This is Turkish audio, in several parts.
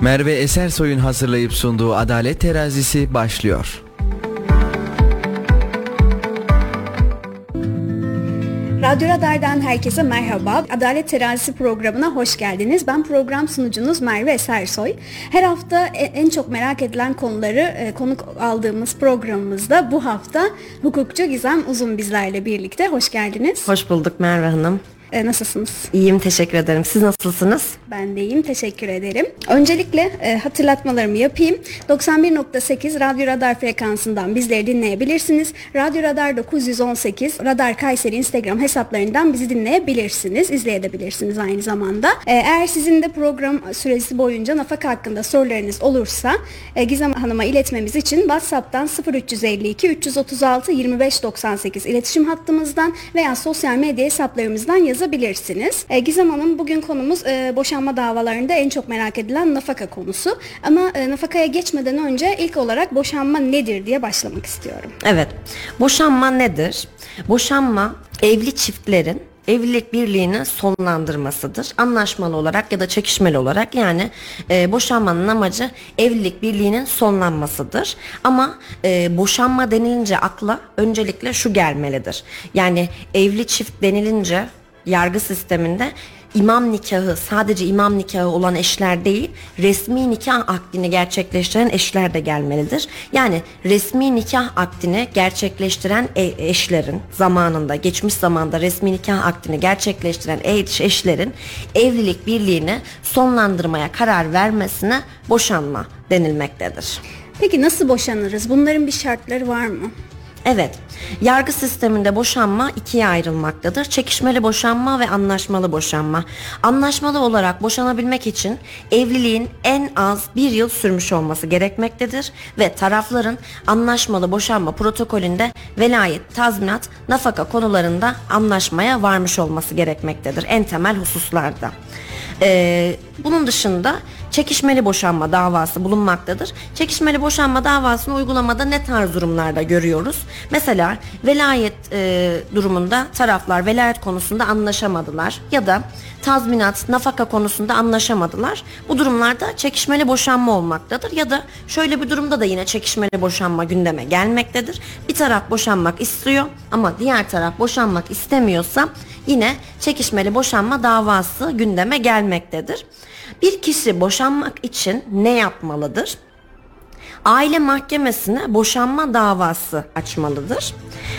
Merve Esersoy'un hazırlayıp sunduğu Adalet Terazisi başlıyor. Radyo Radar'dan herkese merhaba. Adalet Terazisi programına hoş geldiniz. Ben program sunucunuz Merve Esersoy. Her hafta e- en çok merak edilen konuları e, konuk aldığımız programımızda bu hafta hukukçu Gizem Uzun bizlerle birlikte. Hoş geldiniz. Hoş bulduk Merve Hanım. E, Nasılsınız? İyiyim teşekkür ederim. Siz nasılsınız? Ben de iyiyim. Teşekkür ederim. Öncelikle e, hatırlatmalarımı yapayım. 91.8 Radyo Radar frekansından bizleri dinleyebilirsiniz. Radyo Radar 918 Radar Kayseri Instagram hesaplarından bizi dinleyebilirsiniz. izleyebilirsiniz aynı zamanda. E, eğer sizin de program süresi boyunca nafaka hakkında sorularınız olursa e, Gizem Hanım'a iletmemiz için WhatsApp'tan 0352 336 2598 iletişim hattımızdan veya sosyal medya hesaplarımızdan yazabilirsiniz. E, Gizem Hanım bugün konumuz e, boşanma davalarında en çok merak edilen nafaka konusu. Ama e, nafakaya geçmeden önce ilk olarak boşanma nedir diye başlamak istiyorum. Evet. Boşanma nedir? Boşanma evli çiftlerin evlilik birliğini sonlandırmasıdır. Anlaşmalı olarak ya da çekişmeli olarak yani e, boşanmanın amacı evlilik birliğinin sonlanmasıdır. Ama e, boşanma denilince akla öncelikle şu gelmelidir. Yani evli çift denilince yargı sisteminde imam nikahı sadece imam nikahı olan eşler değil resmi nikah akdini gerçekleştiren eşler de gelmelidir. Yani resmi nikah akdini gerçekleştiren e- eşlerin zamanında geçmiş zamanda resmi nikah akdini gerçekleştiren eş- eşlerin evlilik birliğini sonlandırmaya karar vermesine boşanma denilmektedir. Peki nasıl boşanırız? Bunların bir şartları var mı? Evet, yargı sisteminde boşanma ikiye ayrılmaktadır. Çekişmeli boşanma ve anlaşmalı boşanma. Anlaşmalı olarak boşanabilmek için evliliğin en az bir yıl sürmüş olması gerekmektedir ve tarafların anlaşmalı boşanma protokolünde velayet, tazminat, nafaka konularında anlaşmaya varmış olması gerekmektedir en temel hususlarda. Ee, bunun dışında çekişmeli boşanma davası bulunmaktadır. Çekişmeli boşanma davasını uygulamada ne tarz durumlarda görüyoruz? Mesela velayet e, durumunda taraflar velayet konusunda anlaşamadılar ya da tazminat, nafaka konusunda anlaşamadılar. Bu durumlarda çekişmeli boşanma olmaktadır ya da şöyle bir durumda da yine çekişmeli boşanma gündeme gelmektedir. Bir taraf boşanmak istiyor ama diğer taraf boşanmak istemiyorsa yine çekişmeli boşanma davası gündeme gelmektedir. Bir kişi boşanmak için ne yapmalıdır? Aile mahkemesine boşanma davası açmalıdır.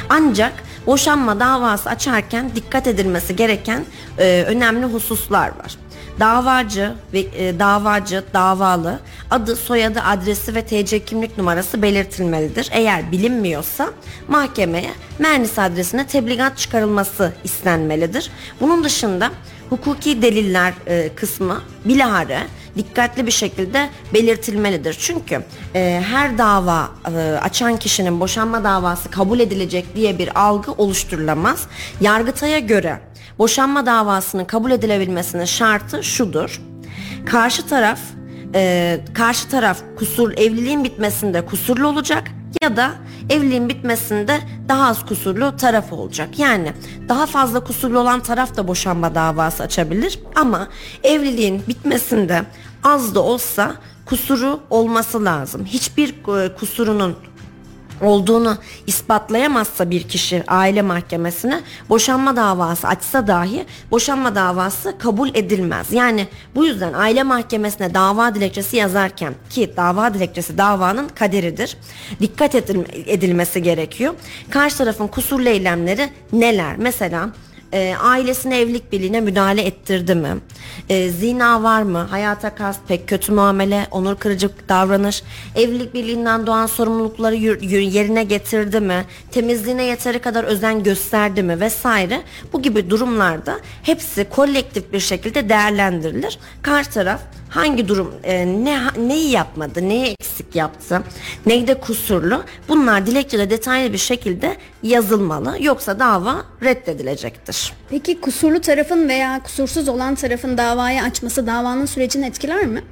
Ancak boşanma davası açarken dikkat edilmesi gereken e, önemli hususlar var. Davacı ve e, davacı, davalı adı, soyadı, adresi ve TC kimlik numarası belirtilmelidir. Eğer bilinmiyorsa mahkemeye mühendis adresine tebligat çıkarılması istenmelidir. Bunun dışında hukuki deliller e, kısmı bilahare dikkatli bir şekilde belirtilmelidir. Çünkü e, her dava e, açan kişinin boşanma davası kabul edilecek diye bir algı oluşturulamaz. Yargıtay'a göre boşanma davasının kabul edilebilmesinin şartı şudur. Karşı taraf e, karşı taraf kusur evliliğin bitmesinde kusurlu olacak ya da evliliğin bitmesinde daha az kusurlu taraf olacak. Yani daha fazla kusurlu olan taraf da boşanma davası açabilir ama evliliğin bitmesinde az da olsa kusuru olması lazım. Hiçbir e, kusurunun olduğunu ispatlayamazsa bir kişi aile mahkemesine boşanma davası açsa dahi boşanma davası kabul edilmez. Yani bu yüzden aile mahkemesine dava dilekçesi yazarken ki dava dilekçesi davanın kaderidir. Dikkat edilmesi gerekiyor. Karşı tarafın kusurlu eylemleri neler? Mesela e, ailesine evlilik birliğine müdahale ettirdi mi? E, zina var mı? Hayata kast, pek kötü muamele, onur kırıcı davranış, evlilik birliğinden doğan sorumlulukları yerine getirdi mi? Temizliğine yeteri kadar özen gösterdi mi? Vesaire. Bu gibi durumlarda hepsi kolektif bir şekilde değerlendirilir. Karşı taraf hangi durum e, ne neyi yapmadı, neyi eksik yaptı, neyde kusurlu bunlar dilekçede detaylı bir şekilde yazılmalı yoksa dava reddedilecektir. Peki kusurlu tarafın veya kusursuz olan tarafın davayı açması davanın sürecini etkiler mi?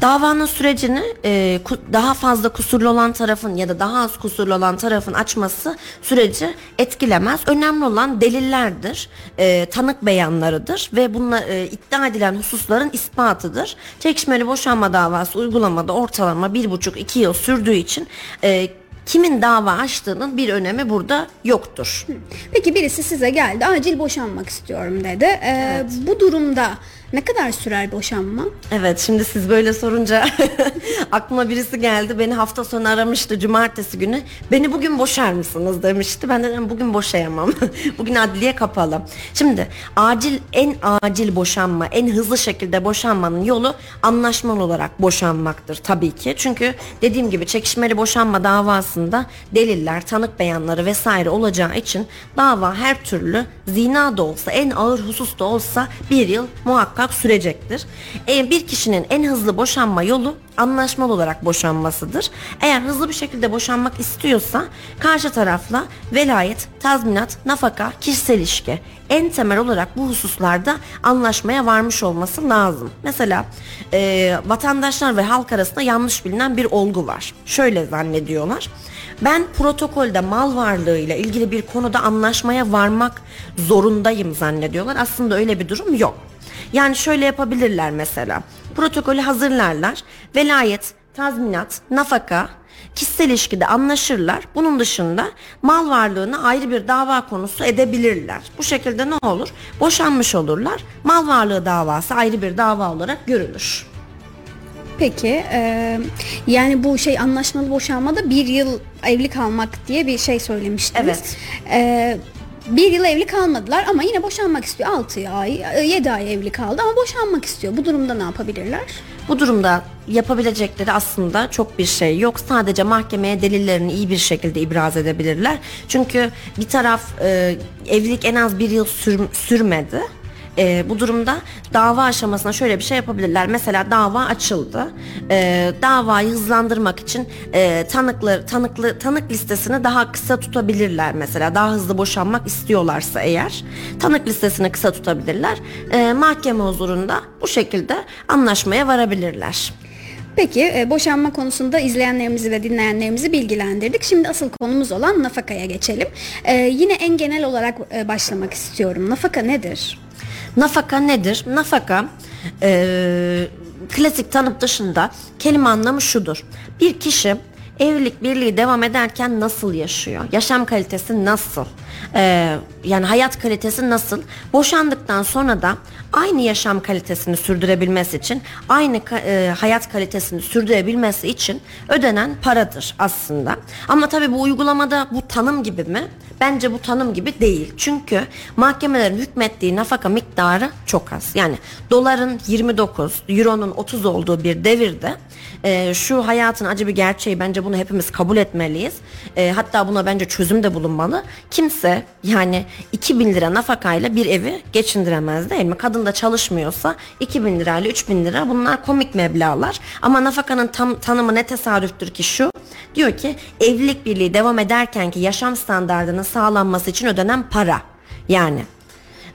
Davanın sürecini e, daha fazla kusurlu olan tarafın ya da daha az kusurlu olan tarafın açması süreci etkilemez. Önemli olan delillerdir, e, tanık beyanlarıdır ve bunlar e, iddia edilen hususların ispatıdır. Çekişmeli boşanma davası uygulamada ortalama bir buçuk iki yıl sürdüğü için e, kimin dava açtığının bir önemi burada yoktur. Peki birisi size geldi acil boşanmak istiyorum dedi. Ee, Bu durumda ne kadar sürer boşanma? Evet şimdi siz böyle sorunca aklıma birisi geldi. Beni hafta sonu aramıştı cumartesi günü. Beni bugün boşar mısınız demişti. Ben de dedim bugün boşayamam. Bugün adliye kapalı. Şimdi acil en acil boşanma en hızlı şekilde boşanmanın yolu anlaşmalı olarak boşanmaktır tabii ki. Çünkü dediğim gibi çekişmeli boşanma davasında deliller tanık beyanları vesaire olacağı için dava her türlü zina da olsa en ağır husus da olsa bir yıl muhakkak sürecektir. E, bir kişinin en hızlı boşanma yolu anlaşmalı olarak boşanmasıdır. Eğer hızlı bir şekilde boşanmak istiyorsa karşı tarafla velayet, tazminat, nafaka, kişisel ilişki en temel olarak bu hususlarda anlaşmaya varmış olması lazım. Mesela e, vatandaşlar ve halk arasında yanlış bilinen bir olgu var. Şöyle zannediyorlar. Ben protokolde mal varlığıyla ilgili bir konuda anlaşmaya varmak zorundayım zannediyorlar. Aslında öyle bir durum yok. Yani şöyle yapabilirler mesela. Protokolü hazırlarlar. Velayet, tazminat, nafaka, kişisel ilişkide anlaşırlar. Bunun dışında mal varlığını ayrı bir dava konusu edebilirler. Bu şekilde ne olur? Boşanmış olurlar. Mal varlığı davası ayrı bir dava olarak görülür. Peki e, yani bu şey anlaşmalı boşanmada bir yıl evli kalmak diye bir şey söylemiştiniz. Evet. E, bir yıl evli kalmadılar ama yine boşanmak istiyor. 6 ay, 7 ay evli kaldı ama boşanmak istiyor. Bu durumda ne yapabilirler? Bu durumda yapabilecekleri aslında çok bir şey yok. Sadece mahkemeye delillerini iyi bir şekilde ibraz edebilirler. Çünkü bir taraf e, evlilik en az bir yıl sür- sürmedi. E, bu durumda dava aşamasına şöyle bir şey yapabilirler. Mesela dava açıldı. E, davayı hızlandırmak için e, tanıkları tanıklı tanık listesini daha kısa tutabilirler mesela. Daha hızlı boşanmak istiyorlarsa eğer tanık listesini kısa tutabilirler. E, mahkeme huzurunda bu şekilde anlaşmaya varabilirler. Peki e, boşanma konusunda izleyenlerimizi ve dinleyenlerimizi bilgilendirdik. Şimdi asıl konumuz olan nafakaya geçelim. E, yine en genel olarak e, başlamak istiyorum. Nafaka nedir? Nafaka nedir? Nafaka eee, klasik tanım dışında kelime anlamı şudur. Bir kişi evlilik birliği devam ederken nasıl yaşıyor? Yaşam kalitesi nasıl? Eee, yani hayat kalitesi nasıl? Boşandıktan sonra da aynı yaşam kalitesini sürdürebilmesi için, aynı eee, hayat kalitesini sürdürebilmesi için ödenen paradır aslında. Ama tabii bu uygulamada bu tanım gibi mi? Bence bu tanım gibi değil. Çünkü mahkemelerin hükmettiği nafaka miktarı çok az. Yani doların 29, euronun 30 olduğu bir devirde e, şu hayatın acı bir gerçeği bence bunu hepimiz kabul etmeliyiz. E, hatta buna bence çözüm de bulunmalı. Kimse yani 2000 lira nafakayla bir evi geçindiremez değil mi? Kadın da çalışmıyorsa 2000 lirayla 3000 lira bunlar komik meblağlar. Ama nafakanın tam tanımı ne tesadüftür ki şu. Diyor ki evlilik birliği devam ederken ki yaşam standartının sağlanması için ödenen para. Yani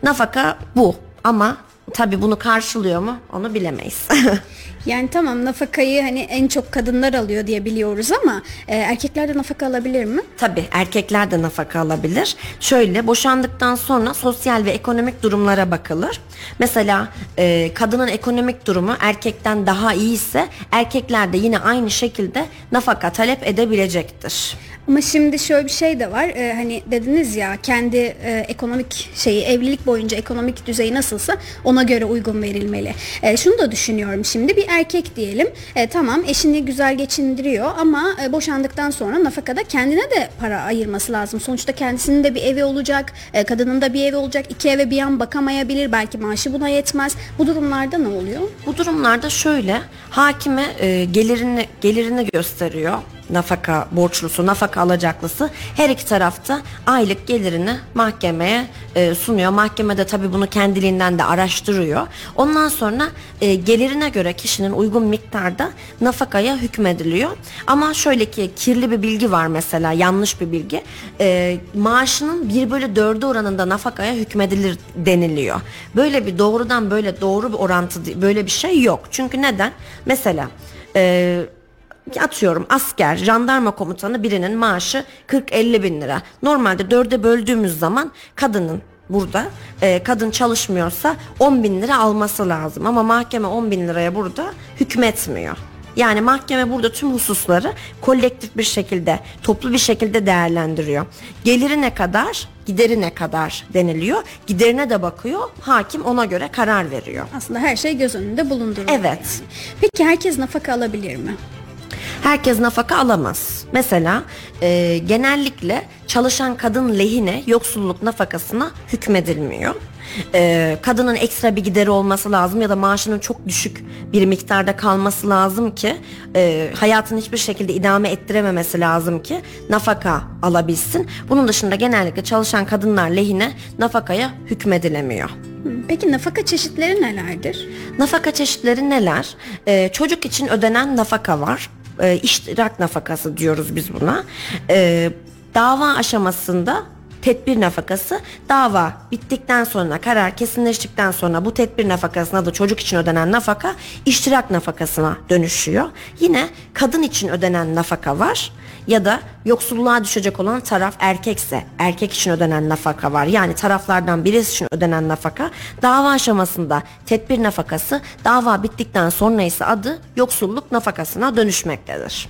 nafaka bu ama tabi bunu karşılıyor mu onu bilemeyiz. Yani tamam nafakayı hani en çok kadınlar alıyor diye biliyoruz ama e, erkekler de nafaka alabilir mi? Tabi erkekler de nafaka alabilir. Şöyle boşandıktan sonra sosyal ve ekonomik durumlara bakılır. Mesela e, kadının ekonomik durumu erkekten daha iyi ise erkekler de yine aynı şekilde nafaka talep edebilecektir. Ama şimdi şöyle bir şey de var. e, hani dediniz ya kendi e, ekonomik şeyi evlilik boyunca ekonomik düzeyi nasılsa ona göre uygun verilmeli. E, şunu da düşünüyorum şimdi bir erkek diyelim. E, tamam eşini güzel geçindiriyor ama e, boşandıktan sonra nafakada kendine de para ayırması lazım. Sonuçta kendisinin de bir evi olacak, e, kadının da bir evi olacak. İki eve bir an bakamayabilir. Belki maaşı buna yetmez. Bu durumlarda ne oluyor? Bu durumlarda şöyle hakime e, gelirini gelirini gösteriyor. Nafaka borçlusu, nafaka alacaklısı her iki tarafta aylık gelirini mahkemeye e, sunuyor. Mahkemede tabii bunu kendiliğinden de araştırıyor. Ondan sonra e, gelirine göre kişinin uygun miktarda nafakaya hükmediliyor. Ama şöyle ki kirli bir bilgi var mesela yanlış bir bilgi. E, maaşının 1 bölü 4'ü oranında nafakaya hükmedilir deniliyor. Böyle bir doğrudan böyle doğru bir orantı böyle bir şey yok. Çünkü neden? Mesela e, atıyorum asker, jandarma komutanı birinin maaşı 40-50 bin lira. Normalde dörde böldüğümüz zaman kadının burada e, kadın çalışmıyorsa 10 bin lira alması lazım. Ama mahkeme 10 bin liraya burada hükmetmiyor. Yani mahkeme burada tüm hususları kolektif bir şekilde, toplu bir şekilde değerlendiriyor. Geliri ne kadar, gideri ne kadar deniliyor. Giderine de bakıyor, hakim ona göre karar veriyor. Aslında her şey göz önünde bulunduruluyor. Evet. yani. Peki herkes nafaka alabilir mi? Herkes nafaka alamaz. Mesela e, genellikle çalışan kadın lehine yoksulluk nafakasına hükmedilmiyor. E, kadının ekstra bir gideri olması lazım ya da maaşının çok düşük bir miktarda kalması lazım ki e, hayatını hiçbir şekilde idame ettirememesi lazım ki nafaka alabilsin. Bunun dışında genellikle çalışan kadınlar lehine nafakaya hükmedilemiyor. Peki nafaka çeşitleri nelerdir? Nafaka çeşitleri neler? Ee, çocuk için ödenen nafaka var. Ee, iştirak nafakası diyoruz biz buna. Ee, dava aşamasında tedbir nafakası dava bittikten sonra karar kesinleştikten sonra bu tedbir nafakasına da çocuk için ödenen nafaka iştirak nafakasına dönüşüyor. Yine kadın için ödenen nafaka var ya da yoksulluğa düşecek olan taraf erkekse erkek için ödenen nafaka var. Yani taraflardan birisi için ödenen nafaka dava aşamasında tedbir nafakası dava bittikten sonra ise adı yoksulluk nafakasına dönüşmektedir.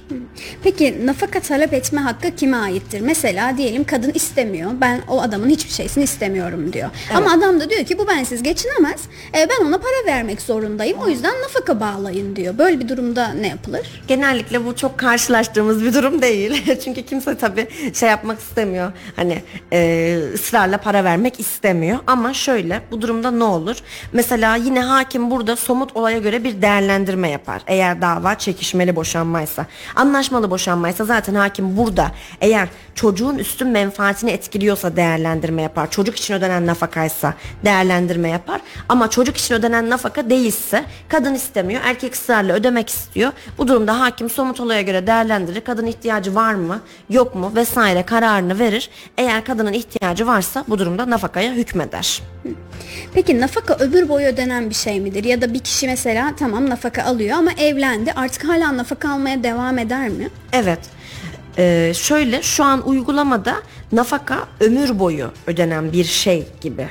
Peki nafaka talep etme hakkı kime aittir? Mesela diyelim kadın istemiyor. Ben o adamın hiçbir şeysini istemiyorum diyor. Ama adam da diyor ki bu bensiz geçinemez. E, ben ona para vermek zorundayım. O yüzden nafaka bağlayın diyor. Böyle bir durumda ne yapılır? Genellikle bu çok karşılaştığımız bir durum değil. Çünkü kimse tabii şey yapmak istemiyor. Hani e, ısrarla para vermek istemiyor. Ama şöyle bu durumda ne olur? Mesela yine hakim burada somut olaya göre bir değerlendirme yapar. Eğer dava çekişmeli boşanmaysa. Anlaşmalı boşanmaysa zaten hakim burada eğer çocuğun üstün menfaatini etkiliyorsa değerlendirme yapar. Çocuk için ödenen nafakaysa değerlendirme yapar. Ama çocuk için ödenen nafaka değilse kadın istemiyor. Erkek ısrarla ödemek istiyor. Bu durumda hakim somut olaya göre değerlendirir. Kadın ihtiyacı var mı yok mu vesaire kararını verir. Eğer kadının ihtiyacı varsa bu durumda nafakaya hükmeder. Peki nafaka ömür boyu ödenen bir şey midir? Ya da bir kişi mesela tamam nafaka alıyor ama evlendi. Artık hala nafaka almaya devam eder mi? Evet. Ee, şöyle şu an uygulamada nafaka ömür boyu ödenen bir şey gibi.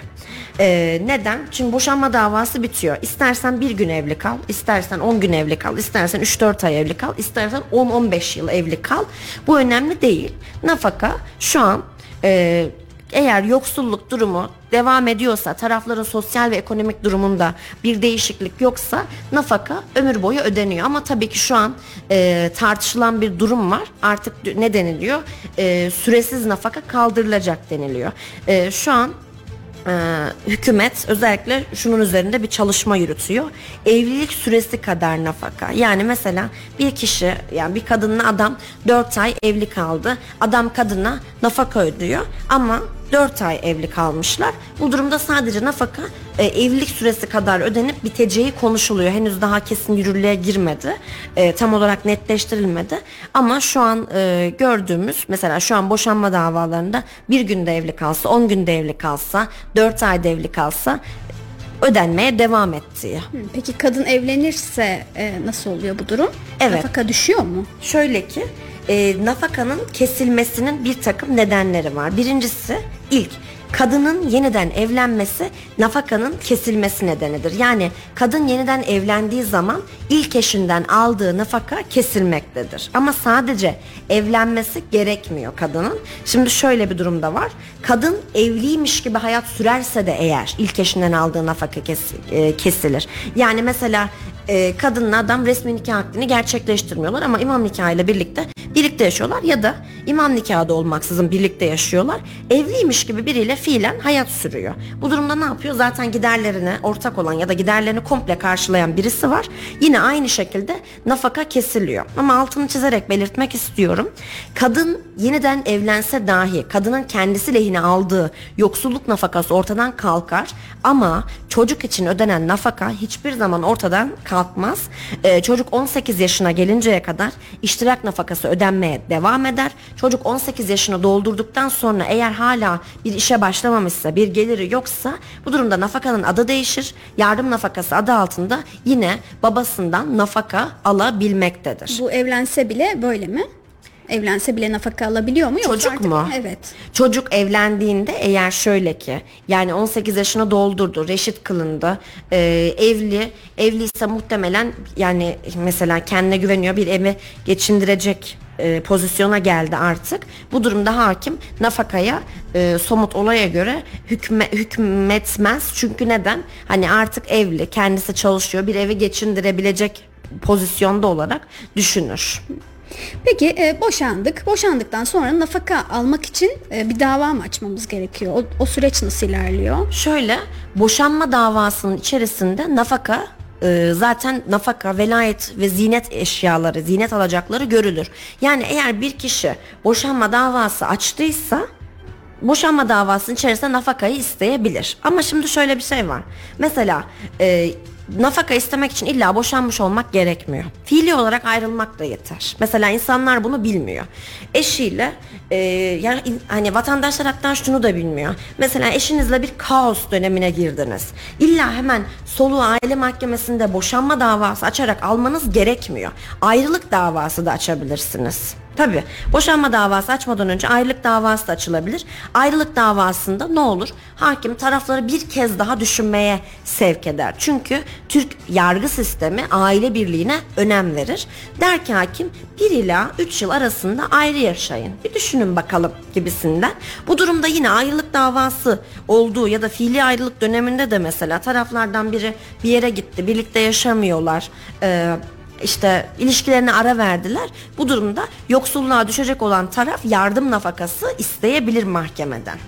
Ee, neden? Çünkü boşanma davası bitiyor. İstersen bir gün evli kal, istersen 10 gün evli kal, istersen 3-4 ay evli kal, istersen 10-15 yıl evli kal. Bu önemli değil. Nafaka şu an e, eğer yoksulluk durumu devam ediyorsa, tarafların sosyal ve ekonomik durumunda bir değişiklik yoksa nafaka ömür boyu ödeniyor. Ama tabii ki şu an e, tartışılan bir durum var. Artık ne deniliyor? E, süresiz nafaka kaldırılacak deniliyor. E, şu an e, hükümet özellikle şunun üzerinde bir çalışma yürütüyor. Evlilik süresi kadar nafaka. Yani mesela bir kişi yani bir kadınla adam 4 ay evli kaldı. Adam kadına nafaka ödüyor ama 4 ay evli kalmışlar. Bu durumda sadece nafaka e, evlilik süresi kadar ödenip biteceği konuşuluyor. Henüz daha kesin yürürlüğe girmedi. E, tam olarak netleştirilmedi. Ama şu an e, gördüğümüz mesela şu an boşanma davalarında bir günde evli kalsa, 10 günde evli kalsa, 4 ayda evli kalsa ödenmeye devam ettiği. Peki kadın evlenirse e, nasıl oluyor bu durum? Evet. Nafaka düşüyor mu? Şöyle ki e, nafakanın kesilmesinin bir takım nedenleri var. Birincisi ilk kadının yeniden evlenmesi nafakanın kesilmesi nedenidir. Yani kadın yeniden evlendiği zaman ilk eşinden aldığı nafaka kesilmektedir. Ama sadece evlenmesi gerekmiyor kadının. Şimdi şöyle bir durumda var. Kadın evliymiş gibi hayat sürerse de eğer ilk eşinden aldığı nafaka e, kesilir. Yani mesela e, kadınla adam resmi nikah akdini gerçekleştirmiyorlar ama imam nikahıyla birlikte birlikte yaşıyorlar ya da imam nikahı olmaksızın birlikte yaşıyorlar. Evliymiş gibi biriyle fiilen hayat sürüyor. Bu durumda ne yapıyor? Zaten giderlerine ortak olan ya da giderlerini komple karşılayan birisi var. Yine aynı şekilde nafaka kesiliyor. Ama altını çizerek belirtmek istiyorum. Kadın yeniden evlense dahi kadının kendisi lehine aldığı yoksulluk nafakası ortadan kalkar ama çocuk için ödenen nafaka hiçbir zaman ortadan kalkmaz. Ee, çocuk 18 yaşına gelinceye kadar iştirak nafakası ödenmeye devam eder. Çocuk 18 yaşını doldurduktan sonra eğer hala bir işe başlamamışsa, bir geliri yoksa bu durumda nafakanın adı değişir. Yardım nafakası adı altında yine babasından nafaka alabilmektedir. Bu evlense bile böyle mi? Evlense bile nafaka alabiliyor mu? Yoksa Çocuk artık- mu? Evet. Çocuk evlendiğinde eğer şöyle ki yani 18 yaşını doldurdu, reşit kılındı, e, evli, evliyse muhtemelen yani mesela kendine güveniyor bir evi geçindirecek e, pozisyona geldi artık. Bu durumda hakim nafakaya e, somut olaya göre hükme, hükmetmez. Çünkü neden? Hani artık evli, kendisi çalışıyor, bir evi geçindirebilecek pozisyonda olarak düşünür. Peki e, boşandık. Boşandıktan sonra nafaka almak için e, bir dava mı açmamız gerekiyor? O, o süreç nasıl ilerliyor? Şöyle boşanma davasının içerisinde nafaka e, zaten nafaka, velayet ve zinet eşyaları, zinet alacakları görülür. Yani eğer bir kişi boşanma davası açtıysa boşanma davasının içerisinde nafakayı isteyebilir. Ama şimdi şöyle bir şey var. Mesela e, nafaka istemek için illa boşanmış olmak gerekmiyor. Fiili olarak ayrılmak da yeter. Mesela insanlar bunu bilmiyor. Eşiyle e, yani hani vatandaşlar hatta şunu da bilmiyor. Mesela eşinizle bir kaos dönemine girdiniz. İlla hemen soluğu aile mahkemesinde boşanma davası açarak almanız gerekmiyor. Ayrılık davası da açabilirsiniz. Tabi boşanma davası açmadan önce ayrılık davası da açılabilir. Ayrılık davasında ne olur? Hakim tarafları bir kez daha düşünmeye sevk eder. Çünkü Türk yargı sistemi aile birliğine önem verir. Der ki hakim 1 ila 3 yıl arasında ayrı yaşayın. Bir düşünün bakalım gibisinden. Bu durumda yine ayrılık davası olduğu ya da fiili ayrılık döneminde de mesela taraflardan biri bir yere gitti. Birlikte yaşamıyorlar. Ee, işte ilişkilerine ara verdiler. Bu durumda yoksulluğa düşecek olan taraf yardım nafakası isteyebilir mahkemeden.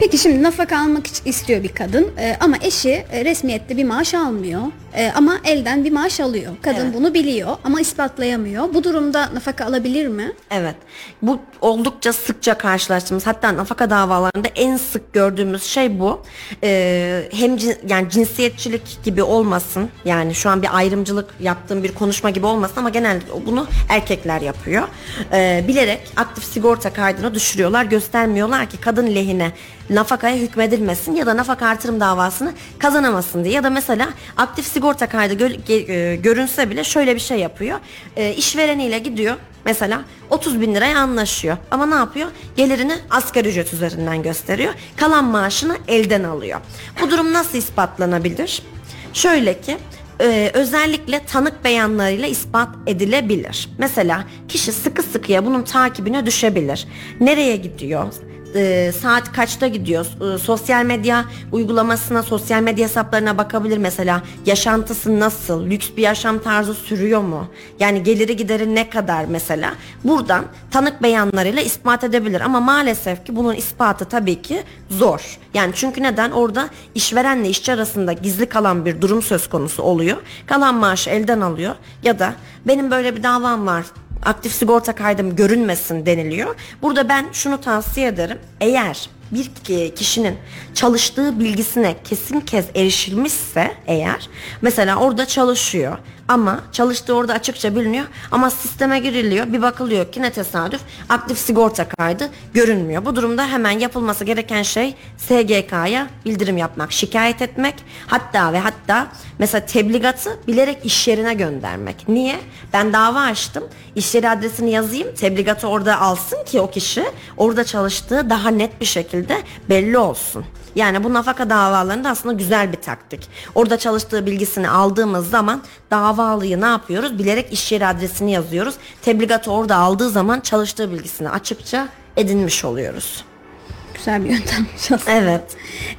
Peki şimdi nafaka almak istiyor bir kadın e, ama eşi e, resmiyette bir maaş almıyor E, ama elden bir maaş alıyor. Kadın Evet. bunu biliyor ama ispatlayamıyor. Bu durumda nafaka alabilir mi? Evet. Bu oldukça sıkça karşılaştığımız hatta nafaka davalarında en sık gördüğümüz şey bu. Ee, hem cin- yani cinsiyetçilik gibi olmasın. Yani şu an bir ayrımcılık yaptığım bir konuşma gibi olmasın ama genellikle bunu erkekler yapıyor. Ee, bilerek aktif sigorta kaydını düşürüyorlar. Göstermiyorlar ki kadın lehine nafakaya hükmedilmesin ya da nafaka artırım davasını kazanamasın diye. Ya da mesela aktif sigorta kaydı gö- e, görünse bile şöyle bir şey yapıyor. E, işvereniyle gidiyor mesela 30 bin liraya anlaşıyor. Ama ne yapıyor? Gelirini asgari ücret üzerinden gösteriyor. Kalan maaşını elden alıyor. Bu durum nasıl ispatlanabilir? Şöyle ki e, özellikle tanık beyanlarıyla ispat edilebilir. Mesela kişi sıkı sıkıya bunun takibine düşebilir. Nereye gidiyor? E, saat kaçta gidiyor? E, sosyal medya uygulamasına, sosyal medya hesaplarına bakabilir mesela. Yaşantısı nasıl? Lüks bir yaşam tarzı sürüyor mu? Yani geliri gideri ne kadar mesela? Buradan tanık beyanlarıyla ispat edebilir ama maalesef ki bunun ispatı tabii ki zor. Yani çünkü neden? Orada işverenle işçi arasında gizli kalan bir durum söz konusu oluyor. Kalan maaşı elden alıyor ya da benim böyle bir davam var aktif sigorta kaydım görünmesin deniliyor. Burada ben şunu tavsiye ederim. Eğer bir ki- kişinin çalıştığı bilgisine kesin kez erişilmişse eğer mesela orada çalışıyor ama çalıştığı orada açıkça biliniyor ama sisteme giriliyor bir bakılıyor ki ne tesadüf aktif sigorta kaydı görünmüyor. Bu durumda hemen yapılması gereken şey SGK'ya bildirim yapmak, şikayet etmek hatta ve hatta mesela tebligatı bilerek iş yerine göndermek. Niye? Ben dava açtım iş yeri adresini yazayım tebligatı orada alsın ki o kişi orada çalıştığı daha net bir şekilde belli olsun. Yani bu nafaka davalarında aslında güzel bir taktik. Orada çalıştığı bilgisini aldığımız zaman davalıyı ne yapıyoruz? Bilerek iş yeri adresini yazıyoruz. Tebligatı orada aldığı zaman çalıştığı bilgisini açıkça edinmiş oluyoruz. Güzel bir yöntemmiş aslında. Evet.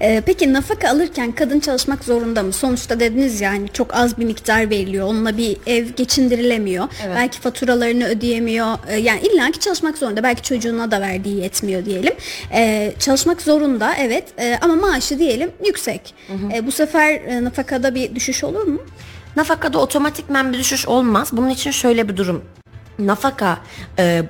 Ee, peki nafaka alırken kadın çalışmak zorunda mı? Sonuçta dediniz yani çok az bir miktar veriliyor. Onunla bir ev geçindirilemiyor. Evet. Belki faturalarını ödeyemiyor. Ee, yani illaki çalışmak zorunda. Belki çocuğuna da verdiği yetmiyor diyelim. Ee, çalışmak zorunda evet Ee, ama maaşı diyelim yüksek. Ee, bu sefer e, nafakada bir düşüş olur mu? Nafakada otomatikmen bir düşüş olmaz. Bunun için şöyle bir durum. Nafaka e,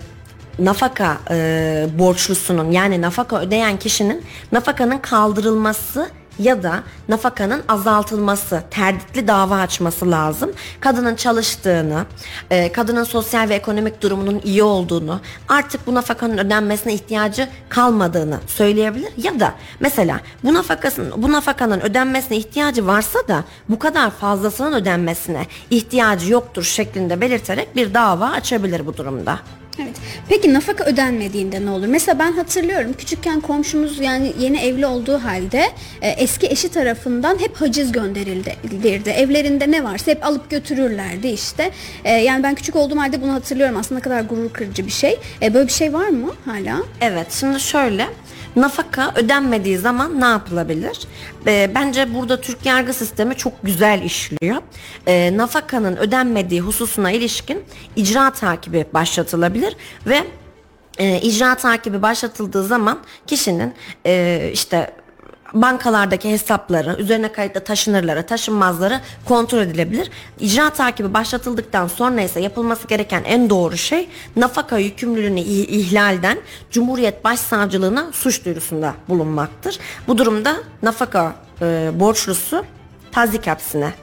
nafaka e, borçlusunun yani nafaka ödeyen kişinin nafakanın kaldırılması ya da nafakanın azaltılması, terditli dava açması lazım. Kadının çalıştığını, e, kadının sosyal ve ekonomik durumunun iyi olduğunu, artık bu nafakanın ödenmesine ihtiyacı kalmadığını söyleyebilir ya da mesela bu nafakasının bu nafakanın ödenmesine ihtiyacı varsa da bu kadar fazlasının ödenmesine ihtiyacı yoktur şeklinde belirterek bir dava açabilir bu durumda. Evet. Peki nafaka ödenmediğinde ne olur? Mesela ben hatırlıyorum küçükken komşumuz yani yeni evli olduğu halde e, eski eşi tarafından hep haciz gönderilirdi. Evlerinde ne varsa hep alıp götürürlerdi işte. E, yani ben küçük olduğum halde bunu hatırlıyorum. Aslında ne kadar gurur kırıcı bir şey. E, böyle bir şey var mı hala? Evet şimdi şöyle nafaka ödenmediği zaman ne yapılabilir? Ee, bence burada Türk yargı sistemi çok güzel işliyor. Ee, nafakanın ödenmediği hususuna ilişkin icra takibi başlatılabilir ve e, icra takibi başlatıldığı zaman kişinin e, işte bankalardaki hesapları, üzerine kayıtlı taşınırları, taşınmazları kontrol edilebilir. İcra takibi başlatıldıktan sonra ise yapılması gereken en doğru şey nafaka yükümlülüğünü ih- ihlalden Cumhuriyet Başsavcılığına suç duyurusunda bulunmaktır. Bu durumda nafaka e, borçlusu tazik hapsine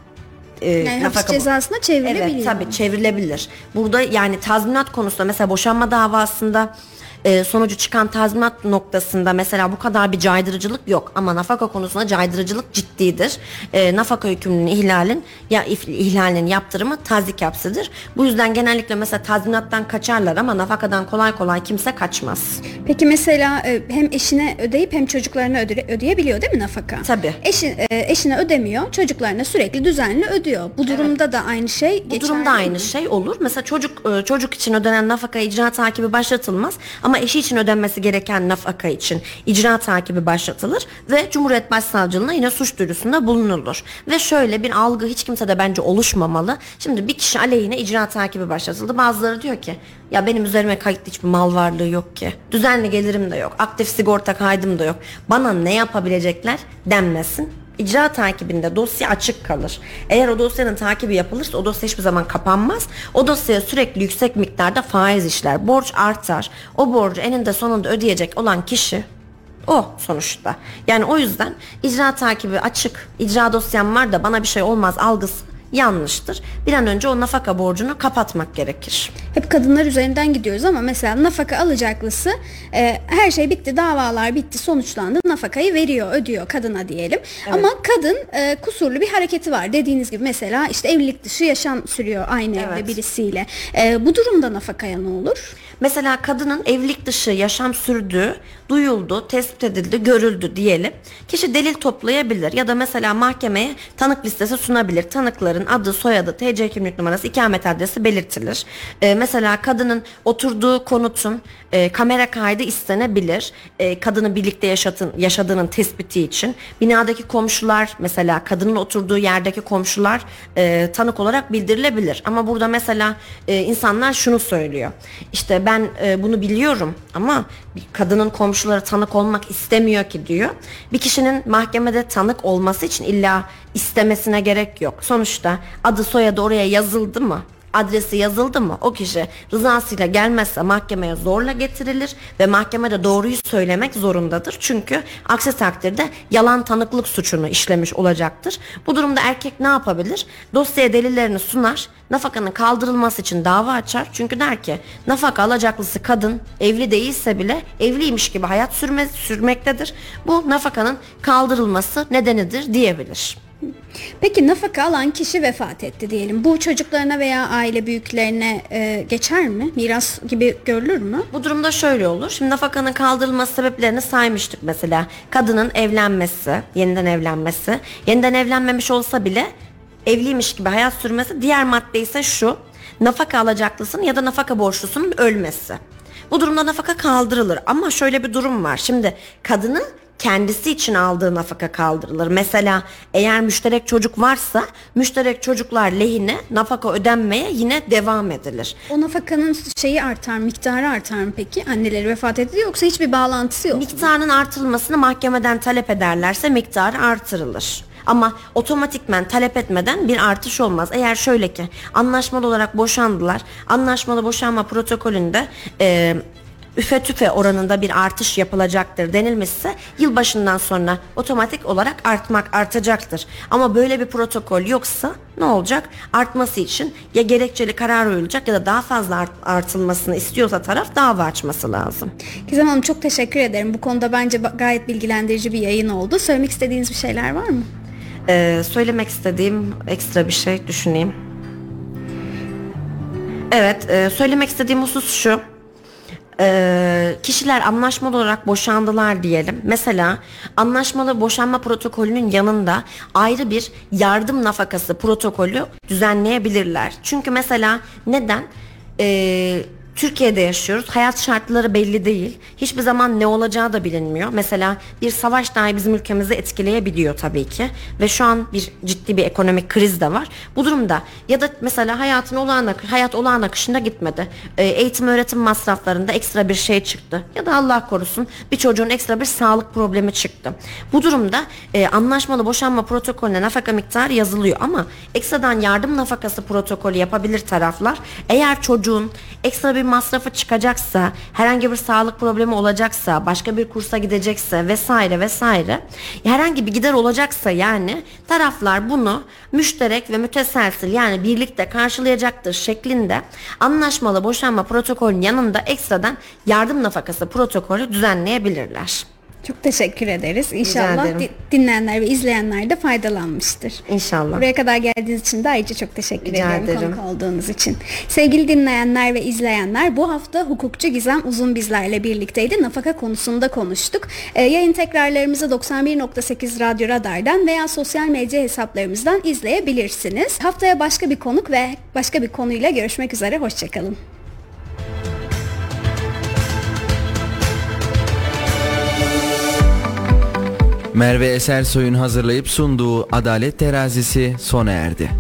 e, Yani hapis nafaka- cezasına çevrilebiliyor. Evet tabii çevrilebilir. Burada yani tazminat konusunda mesela boşanma davasında e, sonucu çıkan tazminat noktasında mesela bu kadar bir caydırıcılık yok ama nafaka konusunda caydırıcılık ciddidir. E, nafaka yükümlülüğünün ihlalin ya ihlalinin yaptırımı tazik hapsidir. Bu yüzden genellikle mesela tazminattan kaçarlar ama nafakadan kolay kolay kimse kaçmaz. Peki mesela e, hem eşine ödeyip hem çocuklarına öde- ödeyebiliyor değil mi nafaka? Tabii. Eşi, e, eşine ödemiyor, çocuklarına sürekli düzenli ödüyor. Bu durumda da aynı şey Bu durumda mi? aynı şey olur. Mesela çocuk e, çocuk için ödenen nafaka icra takibi başlatılmaz ama eşi için ödenmesi gereken nafaka için icra takibi başlatılır ve Cumhuriyet Başsavcılığına yine suç duyurusunda bulunulur. Ve şöyle bir algı hiç kimse de bence oluşmamalı. Şimdi bir kişi aleyhine icra takibi başlatıldı. Bazıları diyor ki ya benim üzerime kayıtlı hiçbir mal varlığı yok ki. Düzenli gelirim de yok. Aktif sigorta kaydım da yok. Bana ne yapabilecekler denmesin. İcra takibinde dosya açık kalır. Eğer o dosyanın takibi yapılırsa o dosya hiçbir zaman kapanmaz. O dosyaya sürekli yüksek miktarda faiz işler. Borç artar. O borcu eninde sonunda ödeyecek olan kişi o sonuçta. Yani o yüzden icra takibi açık. İcra dosyam var da bana bir şey olmaz algısı yanlıştır. Bir an önce o nafaka borcunu kapatmak gerekir. Hep kadınlar üzerinden gidiyoruz ama mesela nafaka alacaklısı e, her şey bitti, davalar bitti, sonuçlandı. Nafakayı veriyor, ödüyor kadına diyelim. Ama kadın e, kusurlu bir hareketi var. Dediğiniz gibi mesela işte evlilik dışı yaşam sürüyor aynı evde Evet. birisiyle. E, bu durumda nafakaya ne olur? Mesela kadının evlilik dışı yaşam sürdüğü duyuldu, tespit edildi, görüldü diyelim. Kişi delil toplayabilir ya da mesela mahkemeye tanık listesi sunabilir. Tanıkların adı, soyadı, TC kimlik numarası, ikamet adresi belirtilir. Ee, mesela kadının oturduğu konutun e, kamera kaydı istenebilir. E, kadını birlikte yaşatın, yaşadığının tespiti için. Binadaki komşular mesela kadının oturduğu yerdeki komşular e, tanık olarak bildirilebilir. Ama burada mesela e, insanlar şunu söylüyor. İşte ben e, bunu biliyorum ama bir kadının komşuları tanık olmak istemiyor ki diyor. Bir kişinin mahkemede tanık olması için illa istemesine gerek yok. Sonuçta adı soyadı oraya yazıldı mı? adresi yazıldı mı o kişi rızasıyla gelmezse mahkemeye zorla getirilir ve mahkemede doğruyu söylemek zorundadır. Çünkü aksi takdirde yalan tanıklık suçunu işlemiş olacaktır. Bu durumda erkek ne yapabilir? Dosyaya delillerini sunar, nafakanın kaldırılması için dava açar. Çünkü der ki nafaka alacaklısı kadın evli değilse bile evliymiş gibi hayat sürme, sürmektedir. Bu nafakanın kaldırılması nedenidir diyebilir. Peki nafaka alan kişi vefat etti diyelim. Bu çocuklarına veya aile büyüklerine e, geçer mi? Miras gibi görülür mü? Bu durumda şöyle olur. Şimdi nafakanın kaldırılması sebeplerini saymıştık mesela. Kadının evlenmesi, yeniden evlenmesi. Yeniden evlenmemiş olsa bile evliymiş gibi hayat sürmesi. Diğer madde ise şu. Nafaka alacaklısının ya da nafaka borçlusunun ölmesi. Bu durumda nafaka kaldırılır ama şöyle bir durum var. Şimdi kadının kendisi için aldığı nafaka kaldırılır. Mesela eğer müşterek çocuk varsa müşterek çocuklar lehine nafaka ödenmeye yine devam edilir. O nafakanın şeyi artar, miktarı artar mı peki? Anneleri vefat etti yoksa hiçbir bağlantısı yok. Miktarının artırılmasını mahkemeden talep ederlerse miktarı artırılır. Ama otomatikmen talep etmeden bir artış olmaz. Eğer şöyle ki anlaşmalı olarak boşandılar. Anlaşmalı boşanma protokolünde e, üfe tüfe oranında bir artış yapılacaktır denilmişse yılbaşından sonra otomatik olarak artmak artacaktır. Ama böyle bir protokol yoksa ne olacak? Artması için ya gerekçeli karar uyulacak ya da daha fazla art- artılmasını istiyorsa taraf dava açması lazım. Gizem Hanım çok teşekkür ederim. Bu konuda bence gayet bilgilendirici bir yayın oldu. Söylemek istediğiniz bir şeyler var mı? Ee, söylemek istediğim ekstra bir şey düşüneyim. Evet, e, söylemek istediğim husus şu. Ee, kişiler anlaşmalı olarak boşandılar diyelim. Mesela anlaşmalı boşanma protokolünün yanında ayrı bir yardım nafakası protokolü düzenleyebilirler. Çünkü mesela neden? Ee, Türkiye'de yaşıyoruz. Hayat şartları belli değil. Hiçbir zaman ne olacağı da bilinmiyor. Mesela bir savaş dahi bizim ülkemizi etkileyebiliyor tabii ki. Ve şu an bir ciddi bir ekonomik kriz de var. Bu durumda ya da mesela hayatın olağan akış, hayat olağan akışında gitmedi. Ee, eğitim öğretim masraflarında ekstra bir şey çıktı. Ya da Allah korusun bir çocuğun ekstra bir sağlık problemi çıktı. Bu durumda e, anlaşmalı boşanma protokolüne nafaka miktarı yazılıyor ama ekstradan yardım nafakası protokolü yapabilir taraflar. Eğer çocuğun ekstra bir masrafı çıkacaksa, herhangi bir sağlık problemi olacaksa, başka bir kursa gidecekse vesaire vesaire herhangi bir gider olacaksa yani taraflar bunu müşterek ve müteselsil yani birlikte karşılayacaktır şeklinde anlaşmalı boşanma protokolünün yanında ekstradan yardım nafakası protokolü düzenleyebilirler. Çok teşekkür ederiz. İnşallah di- dinleyenler ve izleyenler de faydalanmıştır. İnşallah. Buraya kadar geldiğiniz için de ayrıca çok teşekkür Rica ediyorum ederim. konuk olduğunuz için. Sevgili dinleyenler ve izleyenler bu hafta hukukçu Gizem Uzun bizlerle birlikteydi. Nafaka konusunda konuştuk. Ee, yayın tekrarlarımızı 91.8 Radyo Radar'dan veya sosyal medya hesaplarımızdan izleyebilirsiniz. Haftaya başka bir konuk ve başka bir konuyla görüşmek üzere. Hoşçakalın. Merve Esersoy'un hazırlayıp sunduğu Adalet Terazisi sona erdi.